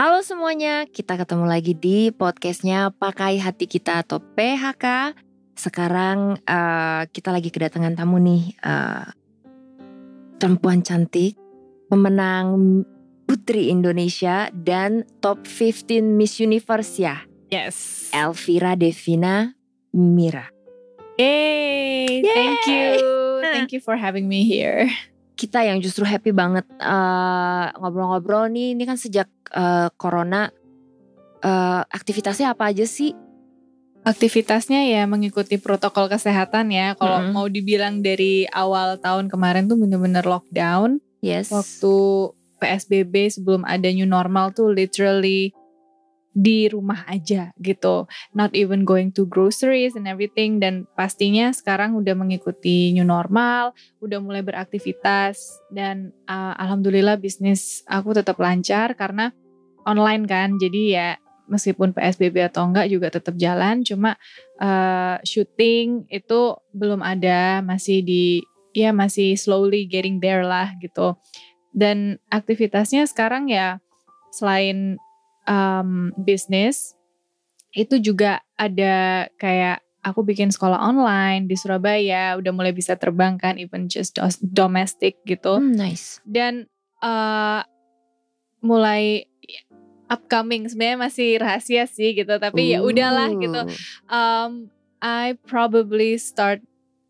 Halo semuanya, kita ketemu lagi di podcastnya Pakai Hati Kita atau PHK. Sekarang eh, kita lagi kedatangan tamu nih, eh, perempuan cantik, pemenang Putri Indonesia dan top 15 Miss Universe ya, Yes. Elvira Devina Mira. Yay, thank you. Thank you for having me here. Kita yang justru happy banget eh, ngobrol-ngobrol nih, ini kan sejak eh, Corona, eh, aktivitasnya apa aja sih? Aktivitasnya ya mengikuti protokol kesehatan ya. Kalau Mm-mm. mau dibilang dari awal tahun kemarin tuh bener-bener lockdown. Yes. Waktu PSBB sebelum ada new normal tuh literally di rumah aja gitu. Not even going to groceries and everything. Dan pastinya sekarang udah mengikuti new normal, udah mulai beraktivitas. Dan uh, alhamdulillah bisnis aku tetap lancar karena online kan. Jadi ya meskipun PSBB atau enggak juga tetap jalan. Cuma uh, syuting itu belum ada, masih di ya masih slowly getting there lah gitu. Dan aktivitasnya sekarang ya selain um, bisnis itu juga ada kayak aku bikin sekolah online di Surabaya udah mulai bisa terbang kan even just domestic gitu. Hmm, nice. dan uh, mulai upcoming sebenarnya masih rahasia sih gitu tapi ya udahlah gitu. Um I probably start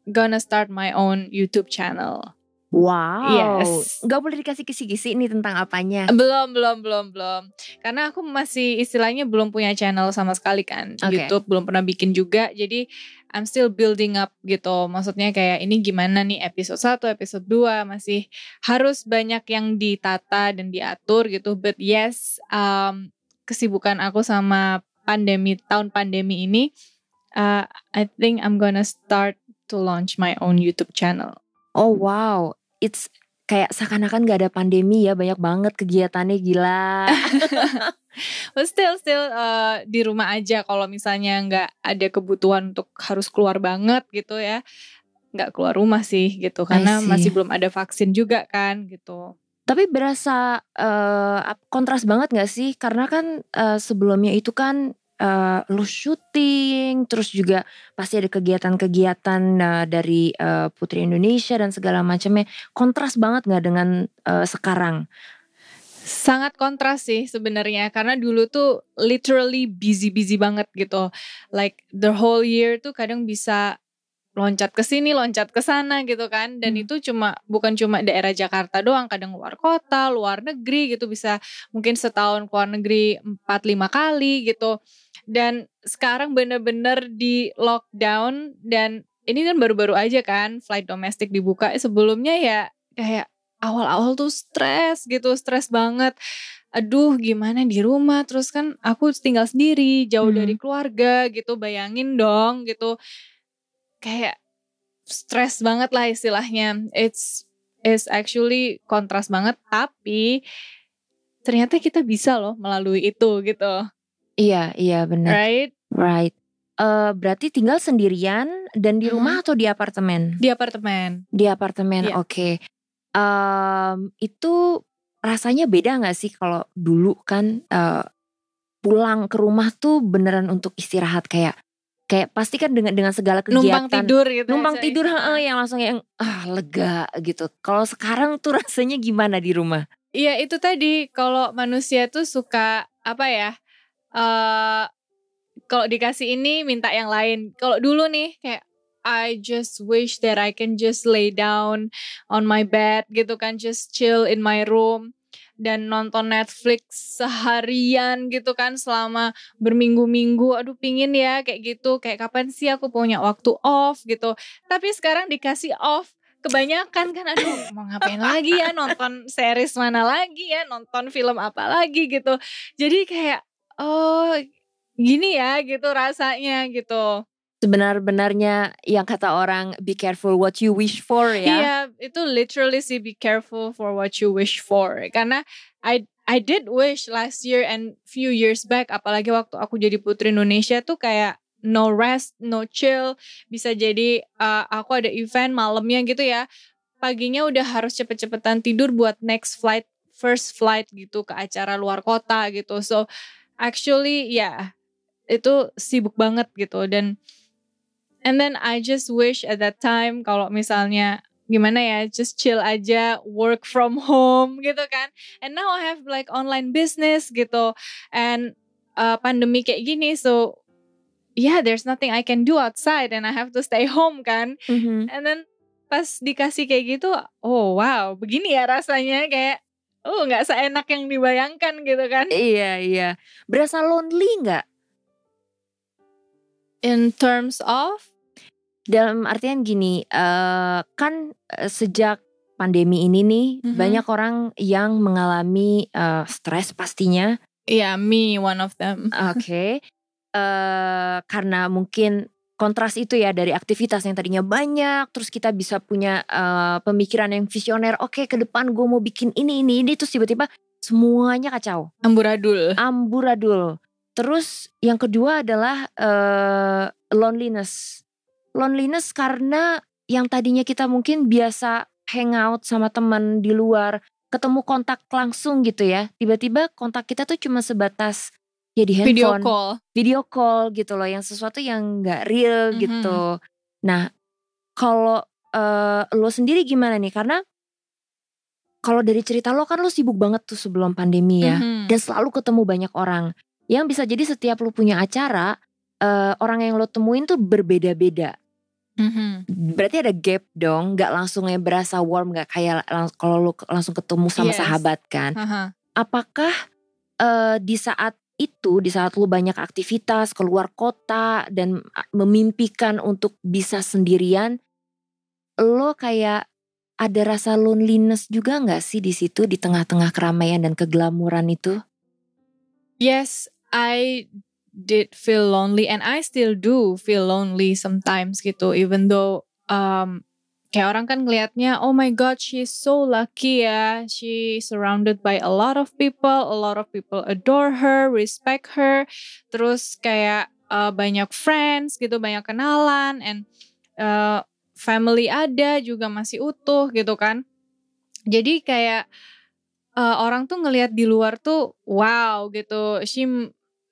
gonna start my own YouTube channel Wow. Yes. Gak boleh dikasih kisi-kisi nih tentang apanya. belum belum belum belum karena aku masih istilahnya belum punya channel sama sekali kan Oke. YouTube belum pernah bikin juga jadi I'm still building up gitu maksudnya kayak ini gimana nih episode 1 episode 2 masih harus banyak yang ditata dan diatur gitu but yes um, kesibukan aku sama pandemi tahun pandemi ini uh, I think I'm gonna start to launch my own YouTube channel Oh wow. It's kayak seakan-akan gak ada pandemi ya. Banyak banget kegiatannya gila. But still still uh, di rumah aja kalau misalnya nggak ada kebutuhan untuk harus keluar banget gitu ya nggak keluar rumah sih gitu karena masih belum ada vaksin juga kan gitu Tapi berasa ap- kontras banget gak sih? Karena kan eh, sebelumnya itu kan eh, lo syuting. Terus juga pasti ada kegiatan-kegiatan eh, dari eh, Putri Indonesia dan segala macamnya. Kontras banget gak dengan eh, sekarang? sangat kontras sih sebenarnya karena dulu tuh literally busy busy banget gitu like the whole year tuh kadang bisa loncat ke sini loncat ke sana gitu kan dan Hmm. itu cuma bukan cuma daerah Jakarta doang kadang luar kota luar negeri gitu bisa mungkin setahun ke luar negeri 4-5 kali gitu dan sekarang bener-bener di lockdown dan ini kan baru-baru aja kan flight domestik dibuka sebelumnya ya kayak awal-awal tuh stres gitu stres banget. Aduh gimana di rumah? Terus kan aku tinggal sendiri jauh Hmm. dari keluarga gitu bayangin dong gitu. Kayak stres banget lah istilahnya. It's is actually kontras banget tapi ternyata kita bisa loh melalui itu gitu Iya, iya benar. right Right. Eh, berarti tinggal sendirian dan di rumah atau di apartemen? di apartemen Di apartemen, Iya. oke. Em, itu rasanya beda nggak sih kalau dulu kan eh, pulang ke rumah tuh beneran untuk istirahat kayak kayak pasti kan dengan dengan segala kegiatan numpang tidur gitu numpang aja. tidur heeh, yang langsung yang ah lega gitu. Kalau sekarang tuh rasanya gimana di rumah? Iya itu tadi kalau manusia tuh suka apa ya? Eh kalau dikasih ini minta yang lain. Kalau dulu nih kayak I just wish that I can just lay down on my bed gitu kan, just chill in my room dan nonton Netflix seharian gitu kan selama berminggu-minggu. Aduh pingin ya kayak gitu. Kayak kapan sih aku punya waktu off gitu. Tapi sekarang dikasih off kebanyakan kan aduh mau ngapain lagi ya nonton series mana lagi ya nonton film apa lagi gitu jadi kayak oh gini ya gitu rasanya gitu Sebenar-benarnya yang kata orang be careful what you wish for ya. Iya, itu literally sih be careful for what you wish for. Karena I I did wish last year and few years back apalagi waktu aku jadi putri Indonesia tuh kayak no rest, no chill. Bisa jadi uh, aku ada event malamnya gitu ya. Paginya udah harus cepet-cepetan tidur buat next flight, first flight gitu ke acara luar kota gitu. So actually ya yeah, itu sibuk banget gitu. Dan and then I just wish at that time kalau misalnya gimana ya just chill aja work from home gitu kan. And now I have like online business gitu. And uh, pandemi kayak gini so yeah there's nothing I can do outside and I have to stay home kan. Mhm. and then pas dikasih kayak gitu oh wow begini ya rasanya kayak oh nggak seenak yang dibayangkan gitu kan Iya iya. Berasa lonely nggak? in terms of Dalam artian gini, eh, kan eh, sejak pandemi ini nih Mhm. banyak orang yang mengalami eh, stres pastinya. yeah me one of them Oke. eh karena mungkin kontras itu ya dari aktivitas yang tadinya banyak, terus kita bisa punya eh, pemikiran yang visioner. Oke, ke depan gue mau bikin ini ini ini, terus tiba-tiba semuanya kacau, amburadul amburadul. Terus yang kedua adalah eh, loneliness, loneliness karena yang tadinya kita mungkin biasa hangout sama teman di luar, ketemu kontak langsung gitu ya, tiba-tiba kontak kita tuh cuma sebatas ya di handphone video call video call gitu loh yang sesuatu yang nggak real Mhm. gitu. Nah, kalau eh, lo sendiri gimana nih? Karena kalau dari cerita lo kan lo sibuk banget tuh sebelum pandemi ya Mhm. dan selalu ketemu banyak orang. Yang bisa jadi setiap lo punya acara eh, orang yang lo temuin tuh berbeda-beda. Mhm. Berarti ada gap dong, nggak langsungnya berasa warm, nggak kayak lang- kalau lo langsung ketemu sama Yes. sahabat kan Aha. apakah eh, di saat itu, di saat lu banyak aktivitas keluar kota dan a- memimpikan untuk bisa sendirian, lo kayak ada rasa loneliness juga nggak sih di situ di tengah-tengah keramaian dan keglamuran itu? Yes, I did feel lonely and I still do feel lonely sometimes gitu even though um kayak orang kan ngelihatnya oh my god she's so lucky ya. She surrounded by a lot of people a lot of people adore her respect her. Terus kayak uh, banyak friends gitu banyak kenalan and uh, family ada juga masih utuh gitu kan. Jadi kayak uh, orang tuh ngelihat di luar tuh wow gitu. She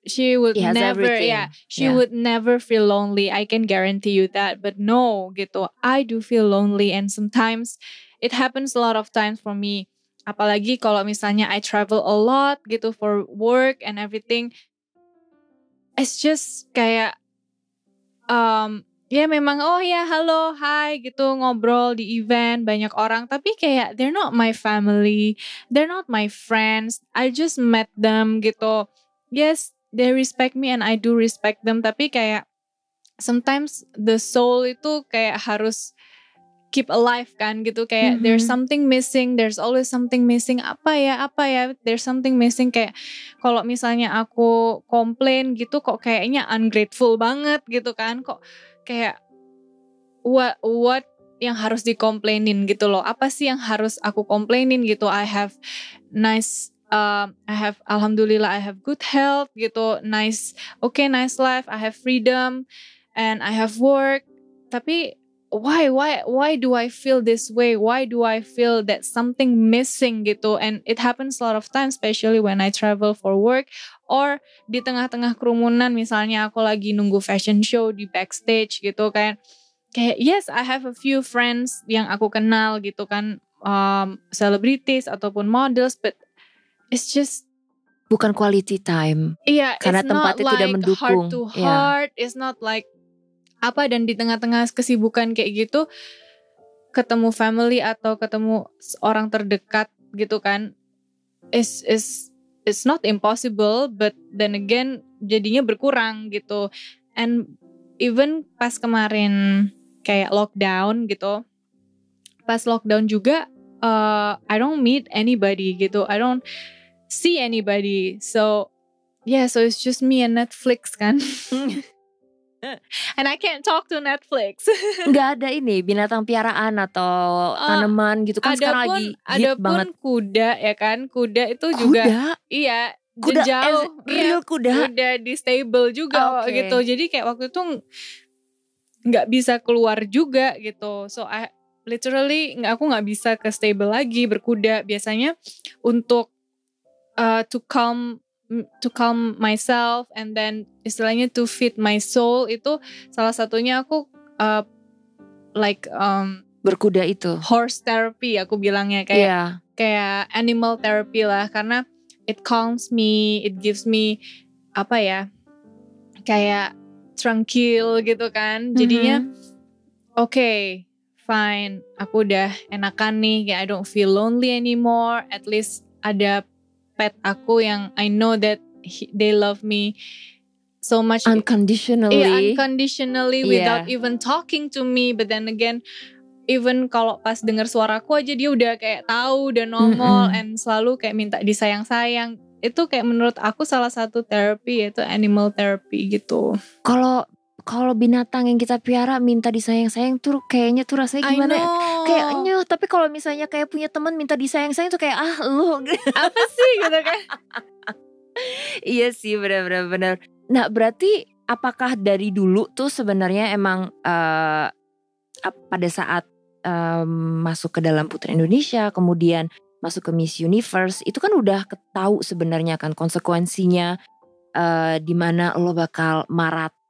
she would He never everything. yeah she Yeah. would never feel lonely. I can guarantee you that. But no gitu. I do feel lonely and sometimes it happens a lot of times for me. Apalagi kalau misalnya I travel a lot gitu for work and everything it's just kayak um ya memang oh ya halo hai gitu ngobrol di event banyak orang. Tapi kayak they're not my family they're not my friends. I just met them gitu. Yes they respect me and I do respect them. Tapi kayak sometimes the soul itu kayak harus keep alive kan gitu. Kayak Mhm. there's something missing there's always something missing. Apa ya apa ya there's something missing. Kayak kalau misalnya aku komplain gitu kok kayaknya ungrateful banget gitu kan. Kok kayak what what yang harus dikomplainin gitu loh. Apa sih yang harus aku komplainin gitu? I have nice um, I have alhamdulillah I have good health gitu nice okay nice life I have freedom and I have work. Tapi why why why do I feel this way? Why do I feel that something missing gitu? And it happens a lot of times especially when I travel for work or di tengah-tengah kerumunan. Misalnya aku lagi nunggu fashion show di backstage gitu kan. Kayak yes I have a few friends yang aku kenal gitu kan. Um, celebrities ataupun models but it's just Bukan quality time. Iya, Karena it's not tempatnya tidak like mendukung. heart to Iya. heart. It's not like apa dan di tengah-tengah kesibukan kayak gitu ketemu family atau ketemu orang terdekat gitu kan is is it's not impossible but then again jadinya berkurang gitu and even pas kemarin kayak lockdown gitu pas lockdown juga uh, I don't meet anybody gitu I don't see anybody so yeah so it's just me and Netflix kan And I can't talk to Netflix. Nggak ada ini binatang piaraan atau Eh, tanaman gitu kan ada sekarang pun lagi ada pun banget. kuda ya kan. Kuda itu juga Kuda, iya kuda jauh iya, real kuda. udah di stable juga Oke. gitu. Jadi kayak waktu itu nggak bisa keluar juga gitu. So I literally aku nggak bisa ke stable lagi berkuda. Biasanya untuk uh, to calm to calm myself and then istilahnya to feed my soul itu salah satunya aku uh, like um, Berkuda itu. horse therapy aku bilangnya kayak Iya. kayak animal therapy lah karena it calms me, it gives me apa ya kayak tranquil gitu kan. Jadinya Mhm. oke, fine, aku udah enakan nih, kayak I don't feel lonely anymore. At least ada pet aku yang I know that he- they love me so much. unconditionally. Iya, unconditionally Iya. without even talking to me. But then again, even kalau pas dengar suaraku aja dia udah kayak tahu, udah nongol, Mm-mm. and selalu kayak minta disayang-sayang. Itu kayak menurut aku salah satu terapi yaitu animal therapy gitu. Kalau kalau binatang yang kita piara minta disayang-sayang tuh kayaknya tuh rasanya gimana ya? Kayaknya tapi kalau misalnya kayak punya teman minta disayang-sayang tuh kayak ah lu apa sih gitu kan? iya sih benar-benar benar. Nah berarti apakah dari dulu tuh sebenarnya emang eh, ap- pada saat em, masuk ke dalam Putri Indonesia kemudian masuk ke Miss Universe itu kan udah ketahu sebenarnya kan konsekuensinya eh di mana lo bakal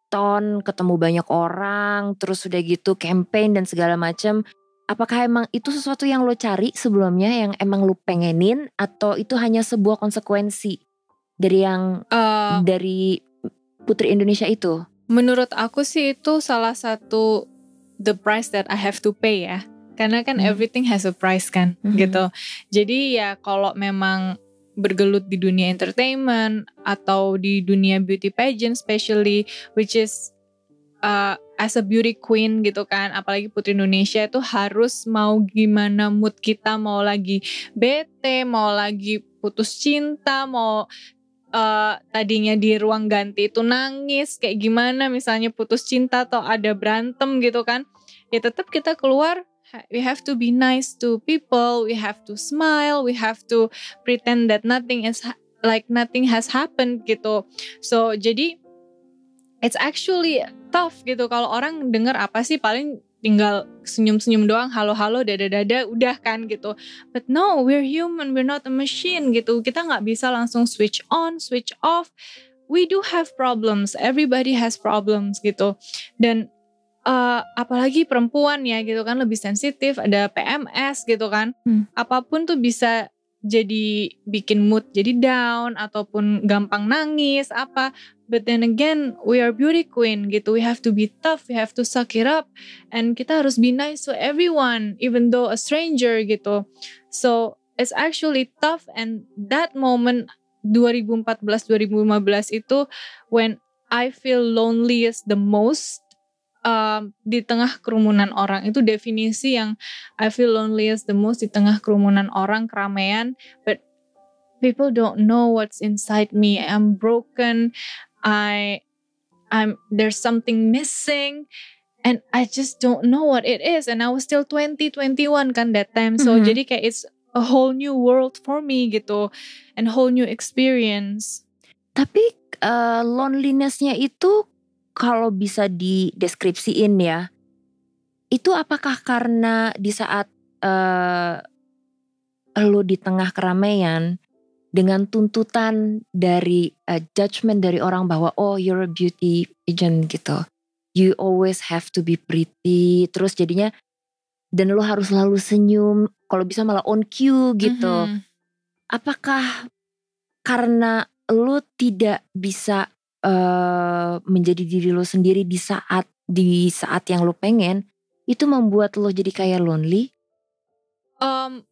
maraton ketemu banyak orang terus udah gitu campaign dan segala macam apakah emang itu sesuatu yang lo cari sebelumnya yang emang lo pengenin atau itu hanya sebuah konsekuensi dari yang Eh, dari Putri Indonesia itu menurut aku sih itu salah satu the price that I have to pay ya. Karena kan Hmm. everything has a price kan Mhm. gitu. Jadi ya kalau memang bergelut di dunia entertainment atau di dunia beauty pageant especially which is uh, as a beauty queen gitu kan. Apalagi putri Indonesia itu harus mau gimana mood kita mau lagi bete mau lagi putus cinta mau uh, tadinya di ruang ganti itu nangis kayak gimana misalnya putus cinta atau ada berantem gitu kan. Ya tetap kita keluar we have to be nice to people we have to smile we have to pretend that nothing is like nothing has happened gitu. So jadi it's actually tough gitu. Kalau orang dengar apa sih paling tinggal senyum-senyum doang halo-halo dada-dada udah kan gitu. But no we're human we're not a machine gitu. Kita nggak bisa langsung switch on switch off. We do have problems everybody has problems gitu. Dan eh, apalagi perempuan ya gitu kan lebih sensitif ada PMS gitu kan. Hmm. apa pun tuh bisa jadi bikin mood jadi down ataupun gampang nangis apa. But then again we are beauty queen gitu. We have to be tough we have to suck it up and kita harus be nice to everyone even though a stranger gitu. So it's actually tough and that moment 2014 2015 itu when I feel loneliest the most um, di tengah kerumunan orang. Itu definisi yang I feel loneliest the most di tengah kerumunan orang keramaian. But people don't know what's inside me. I'm broken. I I'm there's something missing. And I just don't know what it is. And I was still 20 21 kan that time. So Mhm. jadi kayak it's a whole new world for me gitu. And whole new experience. Tapi eh, lonelinessnya itu kalau bisa dideskripsiin ya, itu apakah karena di saat eh lo di tengah keramaian dengan tuntutan dari eh, judgment dari orang bahwa oh you're a beauty agent gitu, you always have to be pretty, terus jadinya dan lo harus selalu senyum, kalau bisa malah on cue gitu Mhm. apakah karena lo tidak bisa eh, menjadi diri lo sendiri di saat di saat yang lo pengen itu membuat lo jadi kayak lonely? Um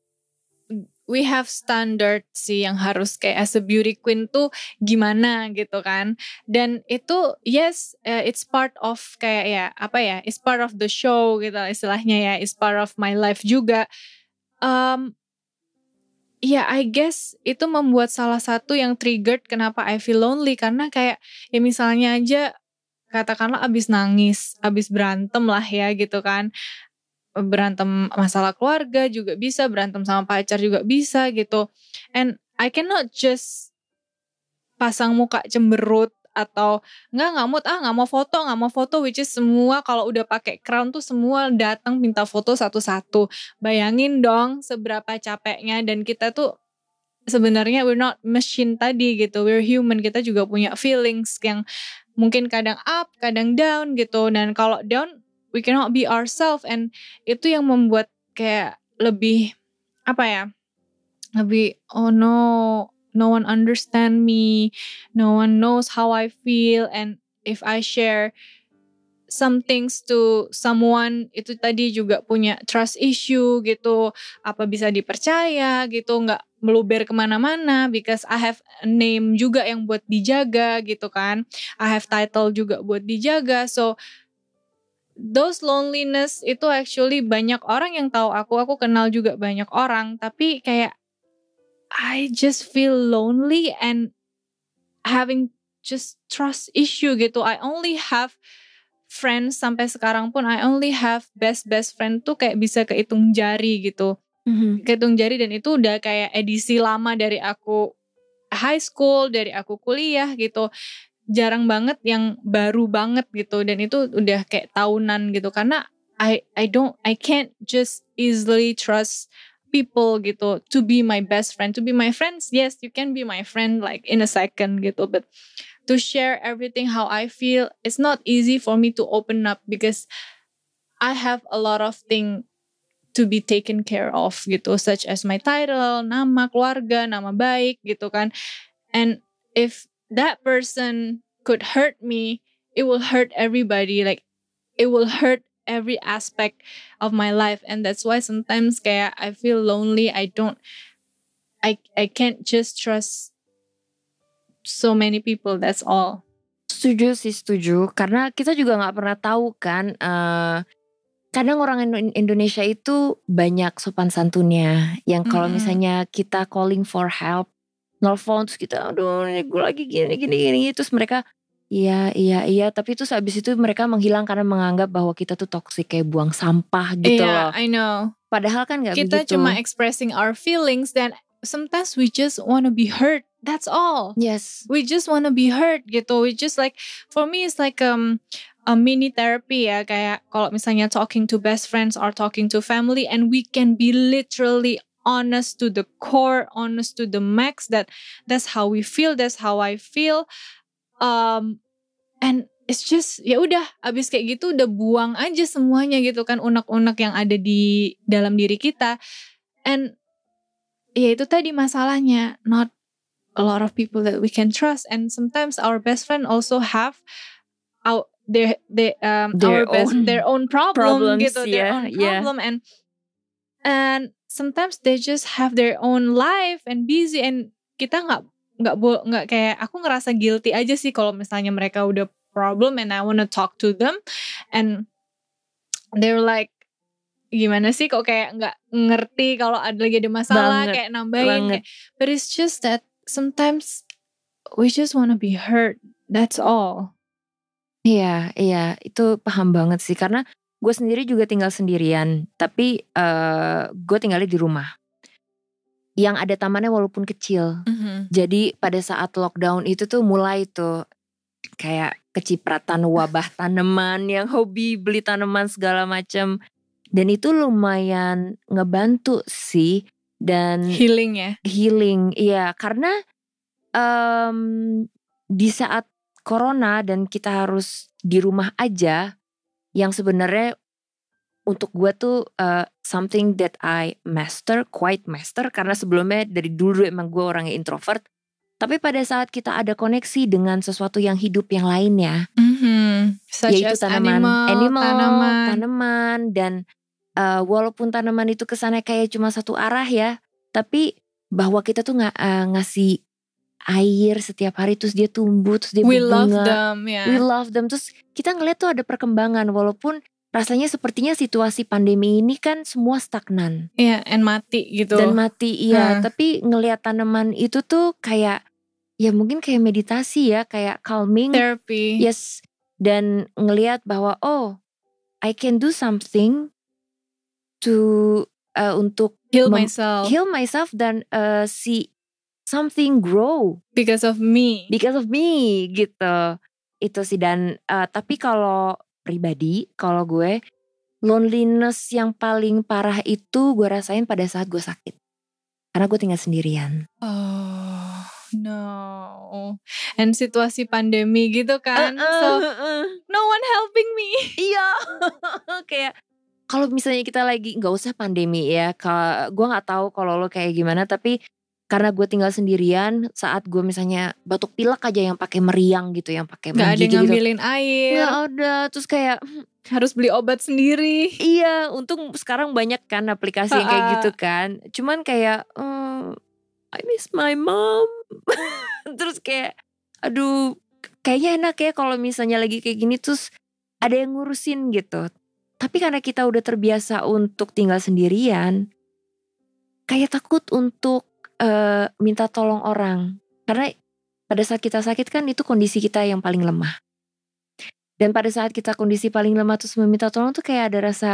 we have standard sih yang harus kayak as a beauty queen tuh gimana gitu kan. Dan itu yes uh, it's part of kayak ya apa ya it's part of the show gitu istilahnya ya it's part of my life juga. Um ya I guess itu membuat salah satu yang triggered kenapa I feel lonely karena kayak ya misalnya aja katakanlah abis nangis, abis berantem lah ya gitu kan. Berantem masalah keluarga juga bisa, berantem sama pacar juga bisa gitu. And I cannot just pasang muka cemberut atau nggak nggak ah nggak mau foto nggak mau foto which is semua kalau udah pakai crown tuh semua datang minta foto satu-satu. Bayangin dong seberapa capeknya dan kita tuh sebenarnya we're not machine tadi gitu we're human. Kita juga punya feelings yang mungkin kadang up kadang down gitu. Dan kalau down we cannot be ourselves and itu yang membuat kayak lebih apa ya lebih oh no no one understand me no one knows how I feel and if I share some things to someone itu tadi juga punya trust issue gitu apa bisa dipercaya gitu nggak meluber ke mana-mana because I have a name juga yang buat dijaga gitu kan. I have title juga buat dijaga so those loneliness itu actually banyak orang yang tahu aku aku kenal juga banyak orang tapi kayak I just feel lonely and having just trust issue gitu. I only have friends sampai sekarang pun I only have best best friend tuh kayak bisa kehitung jari gitu. Mhm. Kehitung jari dan itu udah kayak edisi lama dari aku high school, dari aku kuliah gitu. Jarang banget yang baru banget gitu dan itu udah kayak tahunan gitu karena I I don't I can't just easily trust people gitu to be my best friend. To be my friends yes you can be my friend like in a second gitu. But to share everything how I feel it's not easy for me to open up because I have a lot of thing to be taken care of gitu such as my title nama keluarga nama baik gitu kan. And if that person could hurt me it will hurt everybody like it will hurt every aspect of my life and that's why sometimes kayak I feel lonely. I don't I I can't just trust so many people that's all. Setuju sih setuju. Karena kita juga nggak pernah tahu kan eh, kadang orang Indo- Indonesia itu banyak sopan santunnya. Yang kalau Mm-mm. misalnya kita calling for help nelfon terus kita aduh gue lagi gini gini gini terus mereka iya iya iya. Tapi terus habis itu mereka menghilang karena menganggap bahwa kita tuh toxic kayak buang sampah gitu yeah loh. I know. Padahal kan nggak kita begitu. cuma expressing our feelings then sometimes we just wanna be heard that's all. Yes. We just wanna be heard gitu. We just like for me it's like um a mini therapy ya. Kayak kalau misalnya talking to best friends or talking to family and we can be literally honest to the core honest to the max that that's how we feel that's how I feel um and it's just ya udah abis kayak gitu udah buang aja semuanya gitu kan unek-unek yang ada di dalam diri kita. And ya itu tadi masalahnya not a lot of people that we can trust. And sometimes our best friend also have our their their um Their our best own their own problem problems, gitu their yeah, own yeah. problem. And and sometimes they just have their own life and busy and kita nggak nggak bo- nggak kayak aku ngerasa guilty aja sih kalau misalnya mereka udah problem and I wanna talk to them and they're like gimana sih kok kayak nggak ngerti kalau ada lagi ada masalah Banget, kayak nambahin banget. kayak, but it's just that sometimes we just wanna be heard that's all Iya, iya, itu paham banget sih karena gue sendiri juga tinggal sendirian, tapi eh gue tinggalnya di rumah. Yang ada tamannya walaupun kecil. Jadi pada saat lockdown itu tuh mulai tuh kayak kecipratan wabah tanaman yang hobi beli tanaman segala macam. Dan itu lumayan ngebantu sih dan healing ya healing iya karena em, di saat corona dan kita harus di rumah aja yang sebenarnya untuk gue tuh uh, something that I master quite master karena sebelumnya dari dulu emang gue orangnya introvert. Tapi pada saat kita ada koneksi dengan sesuatu yang hidup yang lainnya such yaitu tanaman, animal, animal, tanaman. tanaman, dan uh, walaupun tanaman itu kesannya kayak cuma satu arah ya, tapi bahwa kita tuh nggak uh, ngasih air setiap hari terus dia tumbuh terus dia we love berbunga, them ya we love them. Terus kita ngeliat tuh ada perkembangan walaupun rasanya sepertinya situasi pandemi ini kan semua stagnan. Iya, and mati gitu. Dan mati iya. Hmm. tapi ngelihat tanaman itu tuh kayak ya mungkin kayak meditasi ya kayak calming. Therapy. Yes, dan ngelihat bahwa oh I can do something to uh, untuk Heal myself. heal myself dan uh, see something grow. Because of me. because of me gitu. Itu sih. Dan uh, tapi kalau pribadi kalau gue loneliness yang paling parah itu gue rasain pada saat gue sakit karena gue tinggal sendirian Oh no. And situasi pandemi gitu kan. so no one helping me. iya kayak kalau misalnya kita lagi nggak usah pandemi ya kalau gue nggak tahu kalau lo kayak gimana tapi karena gue tinggal sendirian saat gue misalnya batuk pilek aja yang pakai meriang gitu yang pakai Gak ada yang gitu ngambilin air. nggak ada terus kayak Harus beli obat sendiri. Iya, untung sekarang banyak kan aplikasi yang kayak gitu kan. Cuman kayak "Eh, I miss my mom. terus kayak aduh, kayaknya enak ya kalau misalnya lagi kayak gini terus ada yang ngurusin gitu. Tapi karena kita udah terbiasa untuk tinggal sendirian, kayak takut untuk eh, minta tolong orang. Karena pada saat kita sakit kan itu kondisi kita yang paling lemah. Dan pada saat kita kondisi paling lemah terus meminta tolong tuh kayak ada rasa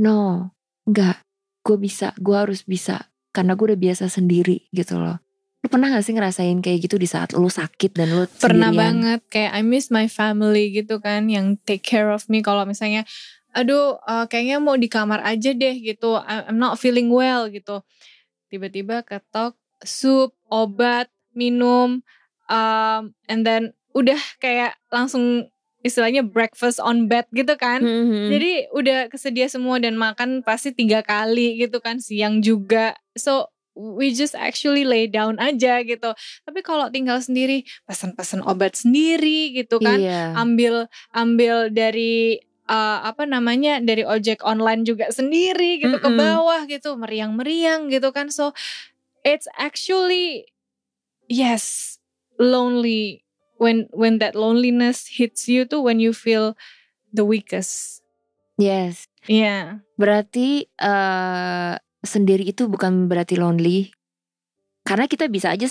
no, enggak, gue bisa, gue harus bisa karena gue udah biasa sendiri gitu loh. Lu pernah gak sih ngerasain kayak gitu di saat lu sakit dan lu Pernah sendirian? banget kayak I miss my family gitu kan yang take care of me kalau misalnya aduh eh, kayaknya mau di kamar aja deh gitu I'm not feeling well gitu tiba-tiba ketok sup obat minum um, and then udah kayak langsung istilahnya breakfast on bed gitu kan Mhm. jadi udah kesedia semua dan makan pasti tiga kali gitu kan siang juga. So we just actually lay down aja gitu. Tapi kalau tinggal sendiri pesan-pesan obat sendiri gitu kan. Iya. Ambil ambil dari uh, apa namanya dari ojek online juga sendiri gitu ke Mm-mm. bawah gitu meriang-meriang gitu kan. So it's actually yes lonely when when that loneliness hits you tuh when you feel the weakest. Yes. Yeah. Berarti eh sendiri itu bukan berarti lonely. Karena kita bisa aja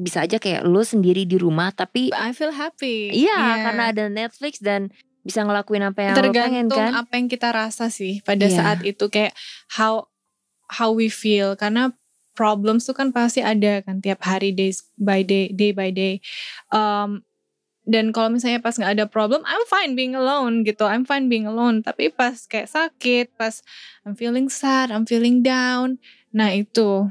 bisa aja kayak lu sendiri di rumah tapi I feel happy. iya Yeah. karena ada Netflix dan bisa ngelakuin apa yang lu pengen tergantung kan. apa yang kita rasa sih pada Iya. saat itu kayak how how we feel karena problems tuh kan pasti ada kan tiap hari days by day day by day. Um, dan kalau misalnya pas nggak ada problem, I'm fine being alone gitu. I'm fine being alone. Tapi pas kayak sakit, pas I'm feeling sad, I'm feeling down, nah itu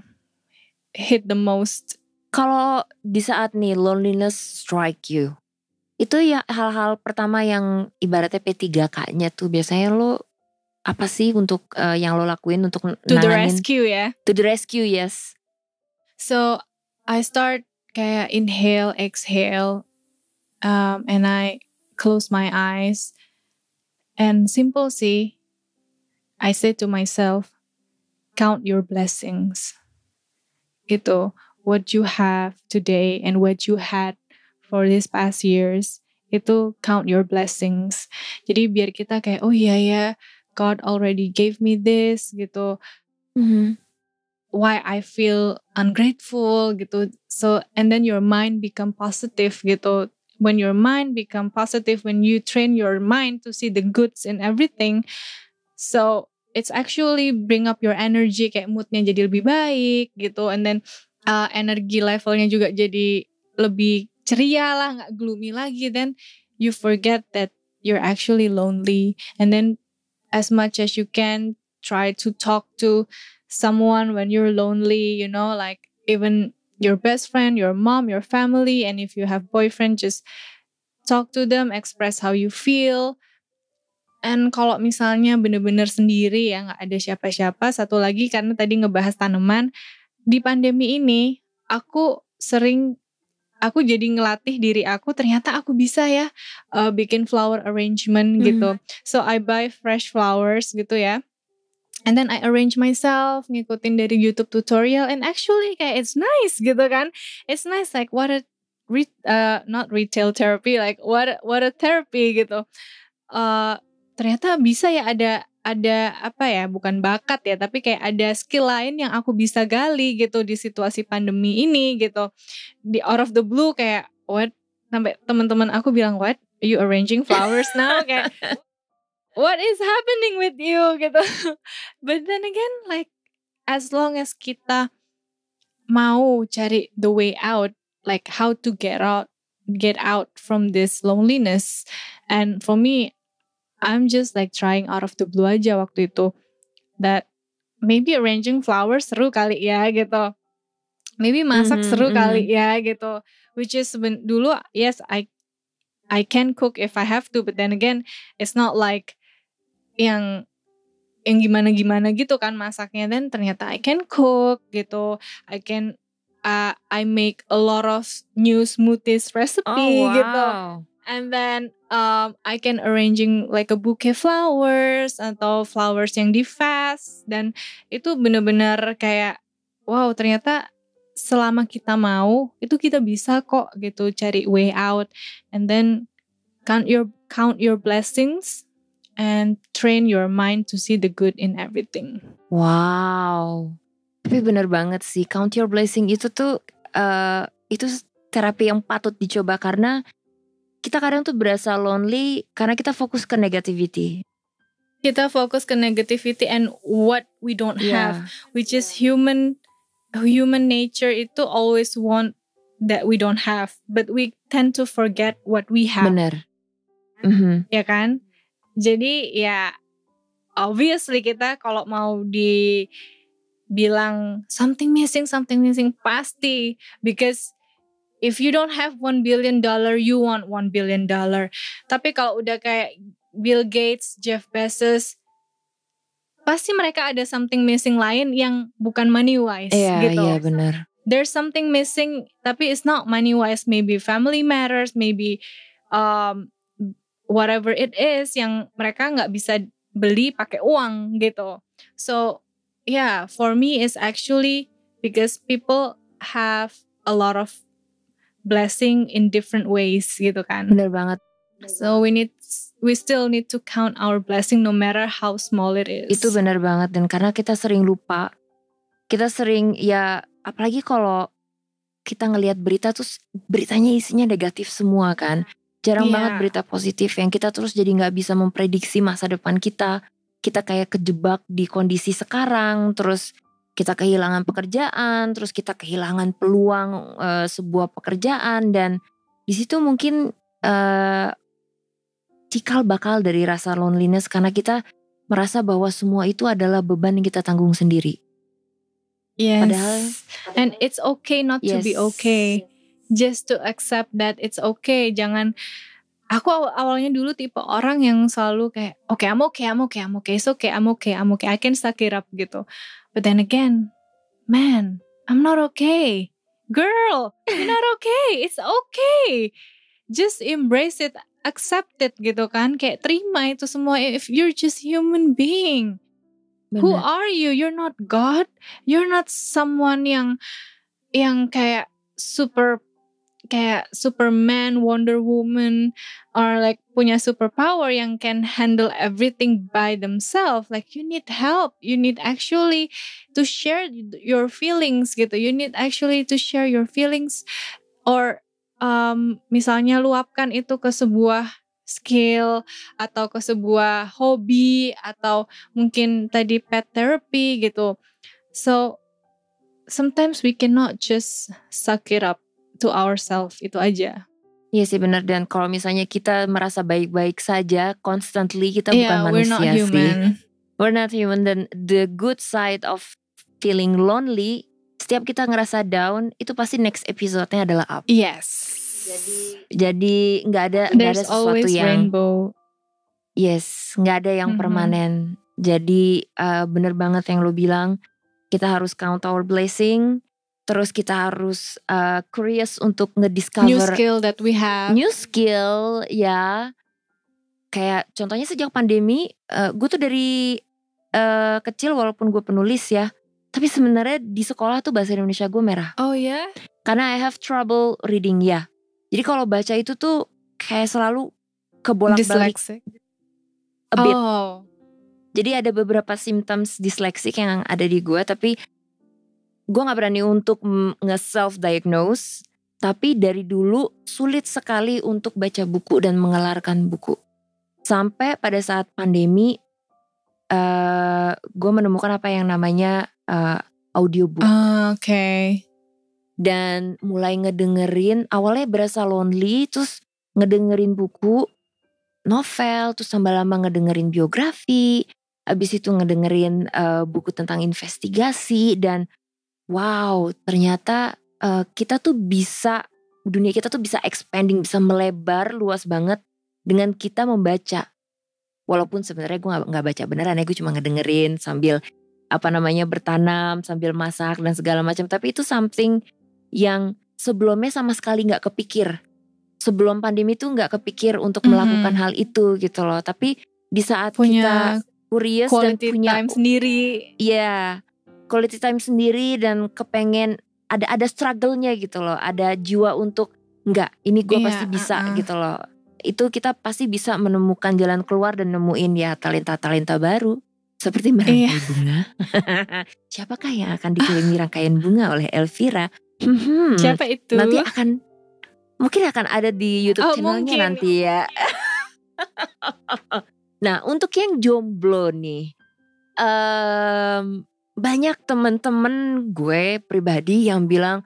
hit the most. Kalau di saat nih loneliness strike you. Itu ya hal-hal pertama yang ibaratnya P3K-nya tuh biasanya lo apa sih untuk eh, yang lo lakuin untuk To the nanganin rescue ya. to the rescue yes. So I start kayak inhale, exhale, um, and I close my eyes. And simple sih, I say to myself, count your blessings. Gitu, what you have today and what you had for these past years, itu count your blessings. Jadi biar kita kayak, oh iya ya, God already gave me this gitu why I feel ungrateful gitu. So and then your mind become positive gitu. When your mind become positive, when you train your mind to see the goods in everything, so it's actually bring up your energy kayak moodnya jadi lebih baik gitu. And then uh, energi levelnya juga jadi lebih ceria lah, nggak gloomy lagi. Then you forget that you're actually lonely. And then as much as you can try to talk to someone when you're lonely, you know, like even your best friend, your mom, your family, and if you have boyfriend, just talk to them, express how you feel. And kalau misalnya bener-bener sendiri ya nggak ada siapa-siapa, satu lagi karena tadi ngebahas tanaman, di pandemi ini aku sering aku jadi ngelatih diri aku ternyata aku bisa ya uh, bikin flower arrangement Mhm. gitu. So I buy fresh flowers gitu ya. And then I arrange myself ngikutin dari YouTube tutorial and actually kayak it's nice gitu kan. It's nice like what a re, uh, not retail therapy like what a, what a therapy gitu. Uh, ternyata bisa ya ada ada apa ya bukan bakat ya tapi kayak ada skill lain yang aku bisa gali gitu di situasi pandemi ini gitu. Di out of the blue kayak what? Sampai teman-teman aku bilang what? You arranging flowers now? Kayak what is happening with you? Gitu. But then again like as long as kita mau cari the way out like how to get out get out from this loneliness. And for me I'm just like trying out of the blue aja waktu itu. That maybe arranging flowers seru kali ya gitu. Maybe masak Mhm, seru mhm. kali ya gitu. Which is dulu yes I I can cook if I have to but then again it's not like yang yang gimana gimana gitu kan masaknya. Dan ternyata I can cook gitu. I can uh, I make a lot of new smoothies recipe Oh wow. gitu and then um, I can arranging like a bouquet flowers atau flowers yang di vase dan itu bener-bener kayak wow ternyata selama kita mau itu kita bisa kok gitu cari way out and then count your count your blessings and train your mind to see the good in everything. Wow. Tapi bener banget sih, count your blessing itu tuh eh itu terapi yang patut dicoba karena kita kadang tuh berasa lonely karena kita fokus ke negativity. Kita fokus ke negativity and what we don't have, which is human human nature itu always want that we don't have, but we tend to forget what we have, bener. Mhm. ya kan? Jadi ya obviously kita kalau mau dibilang something missing, something missing pasti because if you don't have one billion dollar, you want one billion dollar. Tapi kalau udah kayak Bill Gates, Jeff Bezos, pasti mereka ada something missing lain yang bukan money wise Iya, gitu. iya bener. There's something missing, tapi it's not money wise. Maybe family matters, maybe um, whatever it is yang mereka nggak bisa beli pakai uang gitu. So yeah, for me it's actually because people have a lot of blessing in different ways gitu kan. Bener banget. So we need we still need to count our blessing no matter how small it is. Itu bener banget dan karena kita sering lupa, kita sering ya apalagi kalau kita ngelihat berita terus beritanya isinya negatif semua kan. Jarang Iya. banget berita positif yang kita terus jadi nggak bisa memprediksi masa depan kita. Kita kayak kejebak di kondisi sekarang, terus kita kehilangan pekerjaan, terus kita kehilangan peluang eh, sebuah pekerjaan dan di situ mungkin eh, cikal bakal dari rasa loneliness karena kita merasa bahwa semua itu adalah beban yang kita tanggung sendiri. Yes. Padahal- and it's okay not to be Yes. okay. Just to accept that it's okay. Jangan aku aw- awalnya dulu tipe orang yang selalu kayak oke I'm okay, I'm okay, I'm okay, it's okay, I'm okay, I'm okay, I can suck it up gitu. But then again, man, I'm not okay. Girl, you're not okay. It's okay. Just embrace it, accept it gitu kan. Kayak terima itu semua if you're just human being. Who Benar. are you? You're not God. You're not someone yang yang kayak super kayak Superman, Wonder Woman, or like punya superpower yang can handle everything by themselves. Like you need help. You need actually to share your feelings gitu. You need actually to share your feelings or um, misalnya luapkan itu ke sebuah skill atau ke sebuah hobi atau mungkin tadi pet therapy gitu. So sometimes we cannot just suck it up to ourselves itu aja. Iya sih benar dan kalau misalnya kita merasa baik-baik saja constantly kita bukan Yeah, we're manusia not sih. human. We're not human dan the good side of feeling lonely setiap kita ngerasa down itu pasti next episode-nya adalah up. Yes. Jadi nggak ada nggak ada sesuatu always yang rainbow. yes nggak ada yang Mhm. permanen. Jadi eh, bener banget yang lo bilang kita harus count our blessing. Terus kita harus eh, curious untuk New ngediscover skill that we have. new skill ya kayak contohnya sejak pandemi gue tuh dari eh, kecil walaupun gue penulis ya tapi sebenarnya di sekolah tuh bahasa Indonesia gue merah Oh ya? karena I have trouble reading ya jadi kalau baca itu tuh kayak selalu kebolak-balik a bit Oh. jadi ada beberapa symptoms dyslexic yang ada di gue tapi gue nggak berani untuk mm, nge self diagnose Tapi dari dulu sulit sekali untuk baca buku dan mengelarkan buku. Sampai pada saat pandemi, uh, gue menemukan apa yang namanya uh, audiobook. Ah, Oke. dan mulai ngedengerin awalnya berasa lonely terus ngedengerin buku novel terus tambah lama ngedengerin biografi habis itu ngedengerin eh, buku tentang investigasi dan wow ternyata eh, kita tuh bisa dunia kita tuh bisa expanding bisa melebar luas banget dengan kita membaca. Walaupun sebenarnya gue nggak baca beneran ya gue cuma ngedengerin sambil apa namanya bertanam sambil masak dan segala macam. Tapi itu something yang sebelumnya sama sekali nggak kepikir. Sebelum pandemi tuh nggak kepikir untuk Mhm. melakukan hal itu gitu loh. Tapi di saat kita Punya curious dan punya time sendiri. Iya, quality time sendiri dan kepengen ada ada struggle-nya gitu loh, ada jiwa untuk enggak, ini gue Iya, pasti bisa uh-uh. gitu loh. Itu kita pasti bisa menemukan jalan keluar dan nemuin ya talenta-talenta baru seperti merangkai Iya. bunga. Siapakah yang akan dikelilingi rangkaian bunga oleh Elvira? Hmm, Siapa itu? nanti akan mungkin akan ada di YouTube Oh, channelnya mungkin. nanti ya. nah untuk yang jomblo nih, em, banyak temen-temen gue pribadi yang bilang,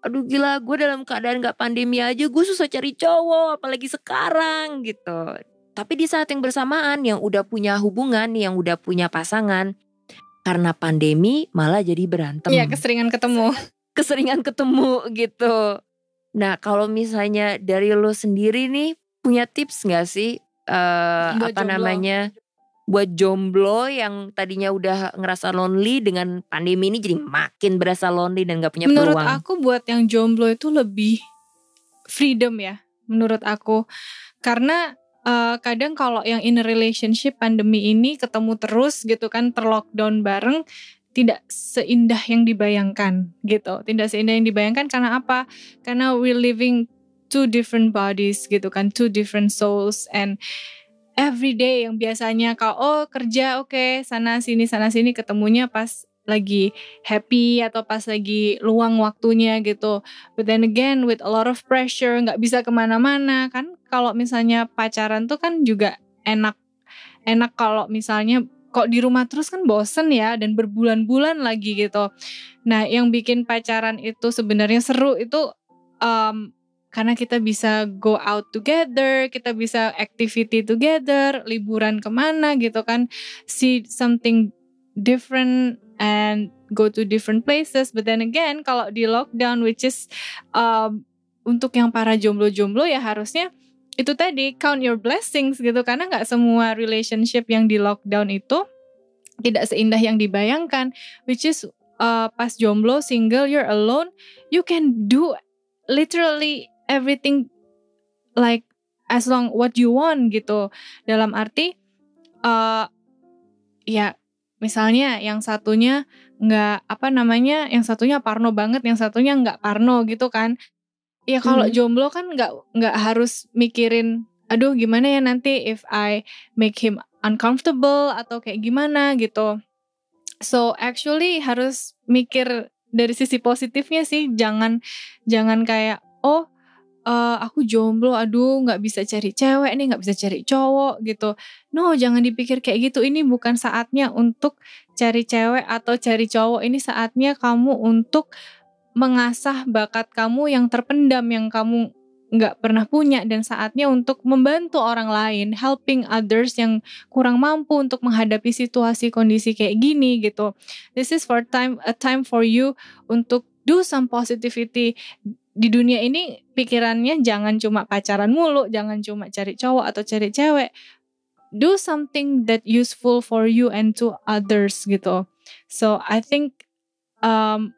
aduh gila gue dalam keadaan gak pandemi aja gue susah cari cowok apalagi sekarang gitu. Tapi di saat yang bersamaan yang udah punya hubungan, yang udah punya pasangan, karena pandemi malah jadi berantem Iya keseringan ketemu. keseringan ketemu gitu. Nah kalau misalnya dari lo sendiri nih punya tips nggak sih eh Buat apa jomblo. namanya buat jomblo yang tadinya udah ngerasa lonely dengan pandemi ini jadi makin berasa lonely dan nggak punya Menurut peluang. aku buat yang jomblo itu lebih freedom ya. Menurut aku karena eh, kadang kalau yang in relationship pandemi ini ketemu terus gitu kan terlockdown bareng tidak seindah yang dibayangkan gitu. Tidak seindah yang dibayangkan karena apa? Karena we living two different bodies gitu kan, two different souls and every day yang biasanya kalau oh kerja oke sana sini sana sini ketemunya pas lagi happy atau pas lagi luang waktunya gitu. But then again with a lot of pressure nggak bisa ke mana-mana kan kalau misalnya pacaran tuh kan juga enak enak kalau misalnya kok di rumah terus kan bosen ya dan berbulan-bulan lagi gitu. Nah yang bikin pacaran itu sebenarnya seru itu um, karena kita bisa go out together, kita bisa activity together, liburan ke mana gitu kan, see something different and go to different places. But then again, kalau di lockdown, which is um, untuk yang para jomblo-jomblo ya harusnya itu tadi count your blessings gitu. Karena nggak semua relationship yang di lockdown itu tidak seindah yang dibayangkan, which is uh, pas jomblo, single, you're alone, you can do literally everything like as long what you want gitu. Dalam arti uh, ya misalnya yang satunya nggak apa namanya, yang satunya parno banget, yang satunya nggak parno gitu kan. Ya kalau Hmm. jomblo kan nggak nggak harus mikirin aduh gimana ya nanti if I make him uncomfortable atau kayak gimana gitu. So actually harus mikir dari sisi positifnya sih, jangan jangan kayak oh eh, aku jomblo, aduh nggak bisa cari cewek nih, nggak bisa cari cowok gitu. No, jangan dipikir kayak gitu. Ini bukan saatnya untuk cari cewek atau cari cowok. Ini saatnya kamu untuk mengasah bakat kamu yang terpendam yang kamu nggak pernah punya dan saatnya untuk membantu orang lain, helping others yang kurang mampu untuk menghadapi situasi kondisi kayak gini gitu. This is for time a time for you untuk do some positivity di dunia ini pikirannya jangan cuma pacaran mulu, jangan cuma cari cowok atau cari cewek. Do something that useful for you and to others gitu. So I think um,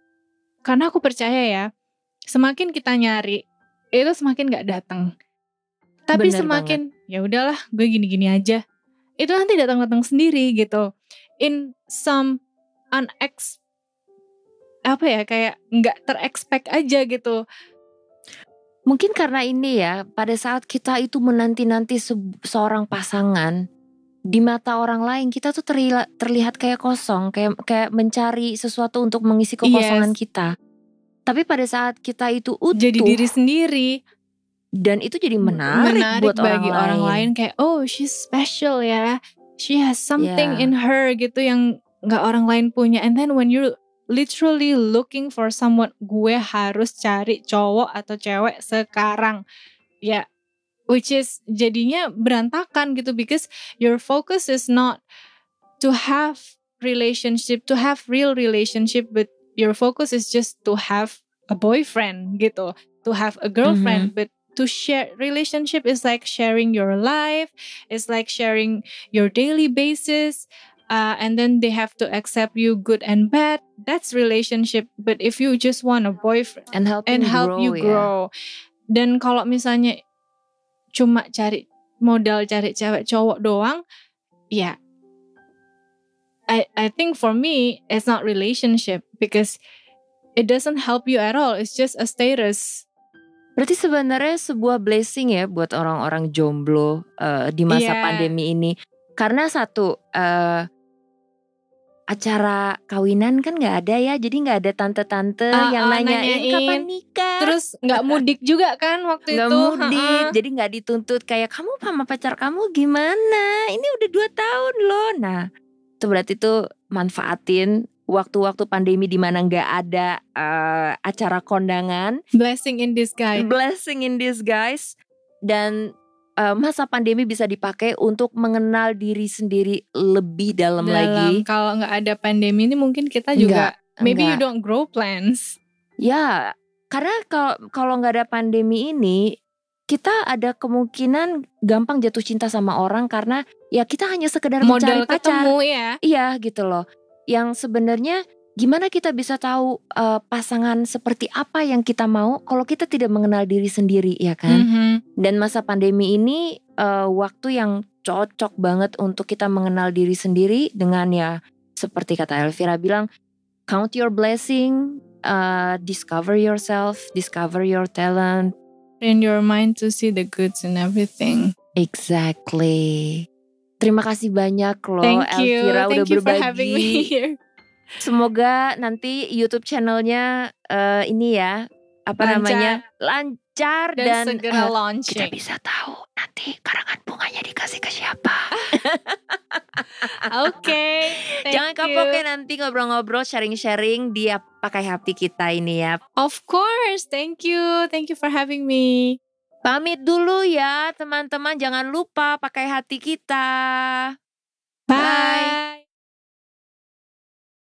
karena aku percaya ya, semakin kita nyari itu semakin nggak datang. Tapi Bener semakin ya udahlah, gue gini-gini aja. Itu nanti datang-datang sendiri gitu. In some unex apa ya kayak nggak terexpect aja gitu. Mungkin karena ini ya, pada saat kita itu menanti-nanti se- seorang pasangan, di mata orang lain kita tuh terlihat, terlihat kayak kosong, kayak kayak mencari sesuatu untuk mengisi kekosongan Yes. kita. Tapi pada saat kita itu utuh Jadi diri sendiri dan itu jadi menarik, buat bagi orang, orang lain kayak oh she's special ya. She has something Yeah. in her gitu yang nggak orang lain punya. And then when you're literally looking for someone, gue harus cari cowok atau cewek sekarang. Ya, which is jadinya berantakan gitu because your focus is not to have relationship, to have real relationship, but your focus is just to have a boyfriend gitu, to have a girlfriend, but to share relationship is like sharing your life, it's like sharing your daily basis. Uh, and then they have to accept you good and bad. That's relationship. But if you just want a boyfriend, and help and help grow, you grow. Dan kalau misalnya cuma cari modal cari cewek cowok doang, ya I I think for me it's not relationship because it doesn't help you at all. It's just a status. Berarti sebenarnya sebuah blessing ya buat orang-orang jomblo eh, di masa Iya. pandemi ini. Karena satu eh, acara kawinan kan nggak ada ya, jadi nggak ada tante-tante Ah, yang ah, nanyain nanyain. kapan nikah. Terus nggak mudik juga kan waktu nggak itu. mudik, Ha-ha. jadi nggak dituntut kayak kamu sama pacar kamu gimana? Ini udah dua tahun loh. Nah, itu berarti tuh manfaatin waktu-waktu pandemi di mana nggak ada eh, acara kondangan Blessing in disguise. blessing in disguise dan uh, masa pandemi bisa dipakai untuk mengenal diri sendiri lebih dalam, lagi. kalau nggak ada pandemi ini mungkin kita juga maybe you enggak. don't grow plans. Ya, karena kalau kalau nggak ada pandemi ini kita ada kemungkinan gampang jatuh cinta sama orang karena ya kita hanya sekedar mencari Modal pacar. ketemu ya. Iya gitu loh. Yang sebenarnya gimana kita bisa tahu uh, pasangan seperti apa yang kita mau kalau kita tidak mengenal diri sendiri ya kan? Mhm. Dan masa pandemi ini eh, waktu yang cocok banget untuk kita mengenal diri sendiri dengan ya seperti kata Elvira bilang, count your blessing, eh, discover yourself, discover your talent. Train your mind to see the goods in everything. Exactly. Terima kasih banyak loh Thank you. Elvira udah Thank you for having me berbagi. here. Semoga nanti YouTube channelnya eh, ini ya apa Lancar. namanya lancar Dan, dan, segera kita launching. bisa tahu nanti karangan bunganya dikasih ke siapa. Oke. thank Jangan kapok ya nanti ngobrol-ngobrol, sharing-sharing di pakai hati kita ini ya. Of course. Thank you. Thank you for having me. Pamit dulu ya teman-teman, jangan lupa pakai hati kita. Bye.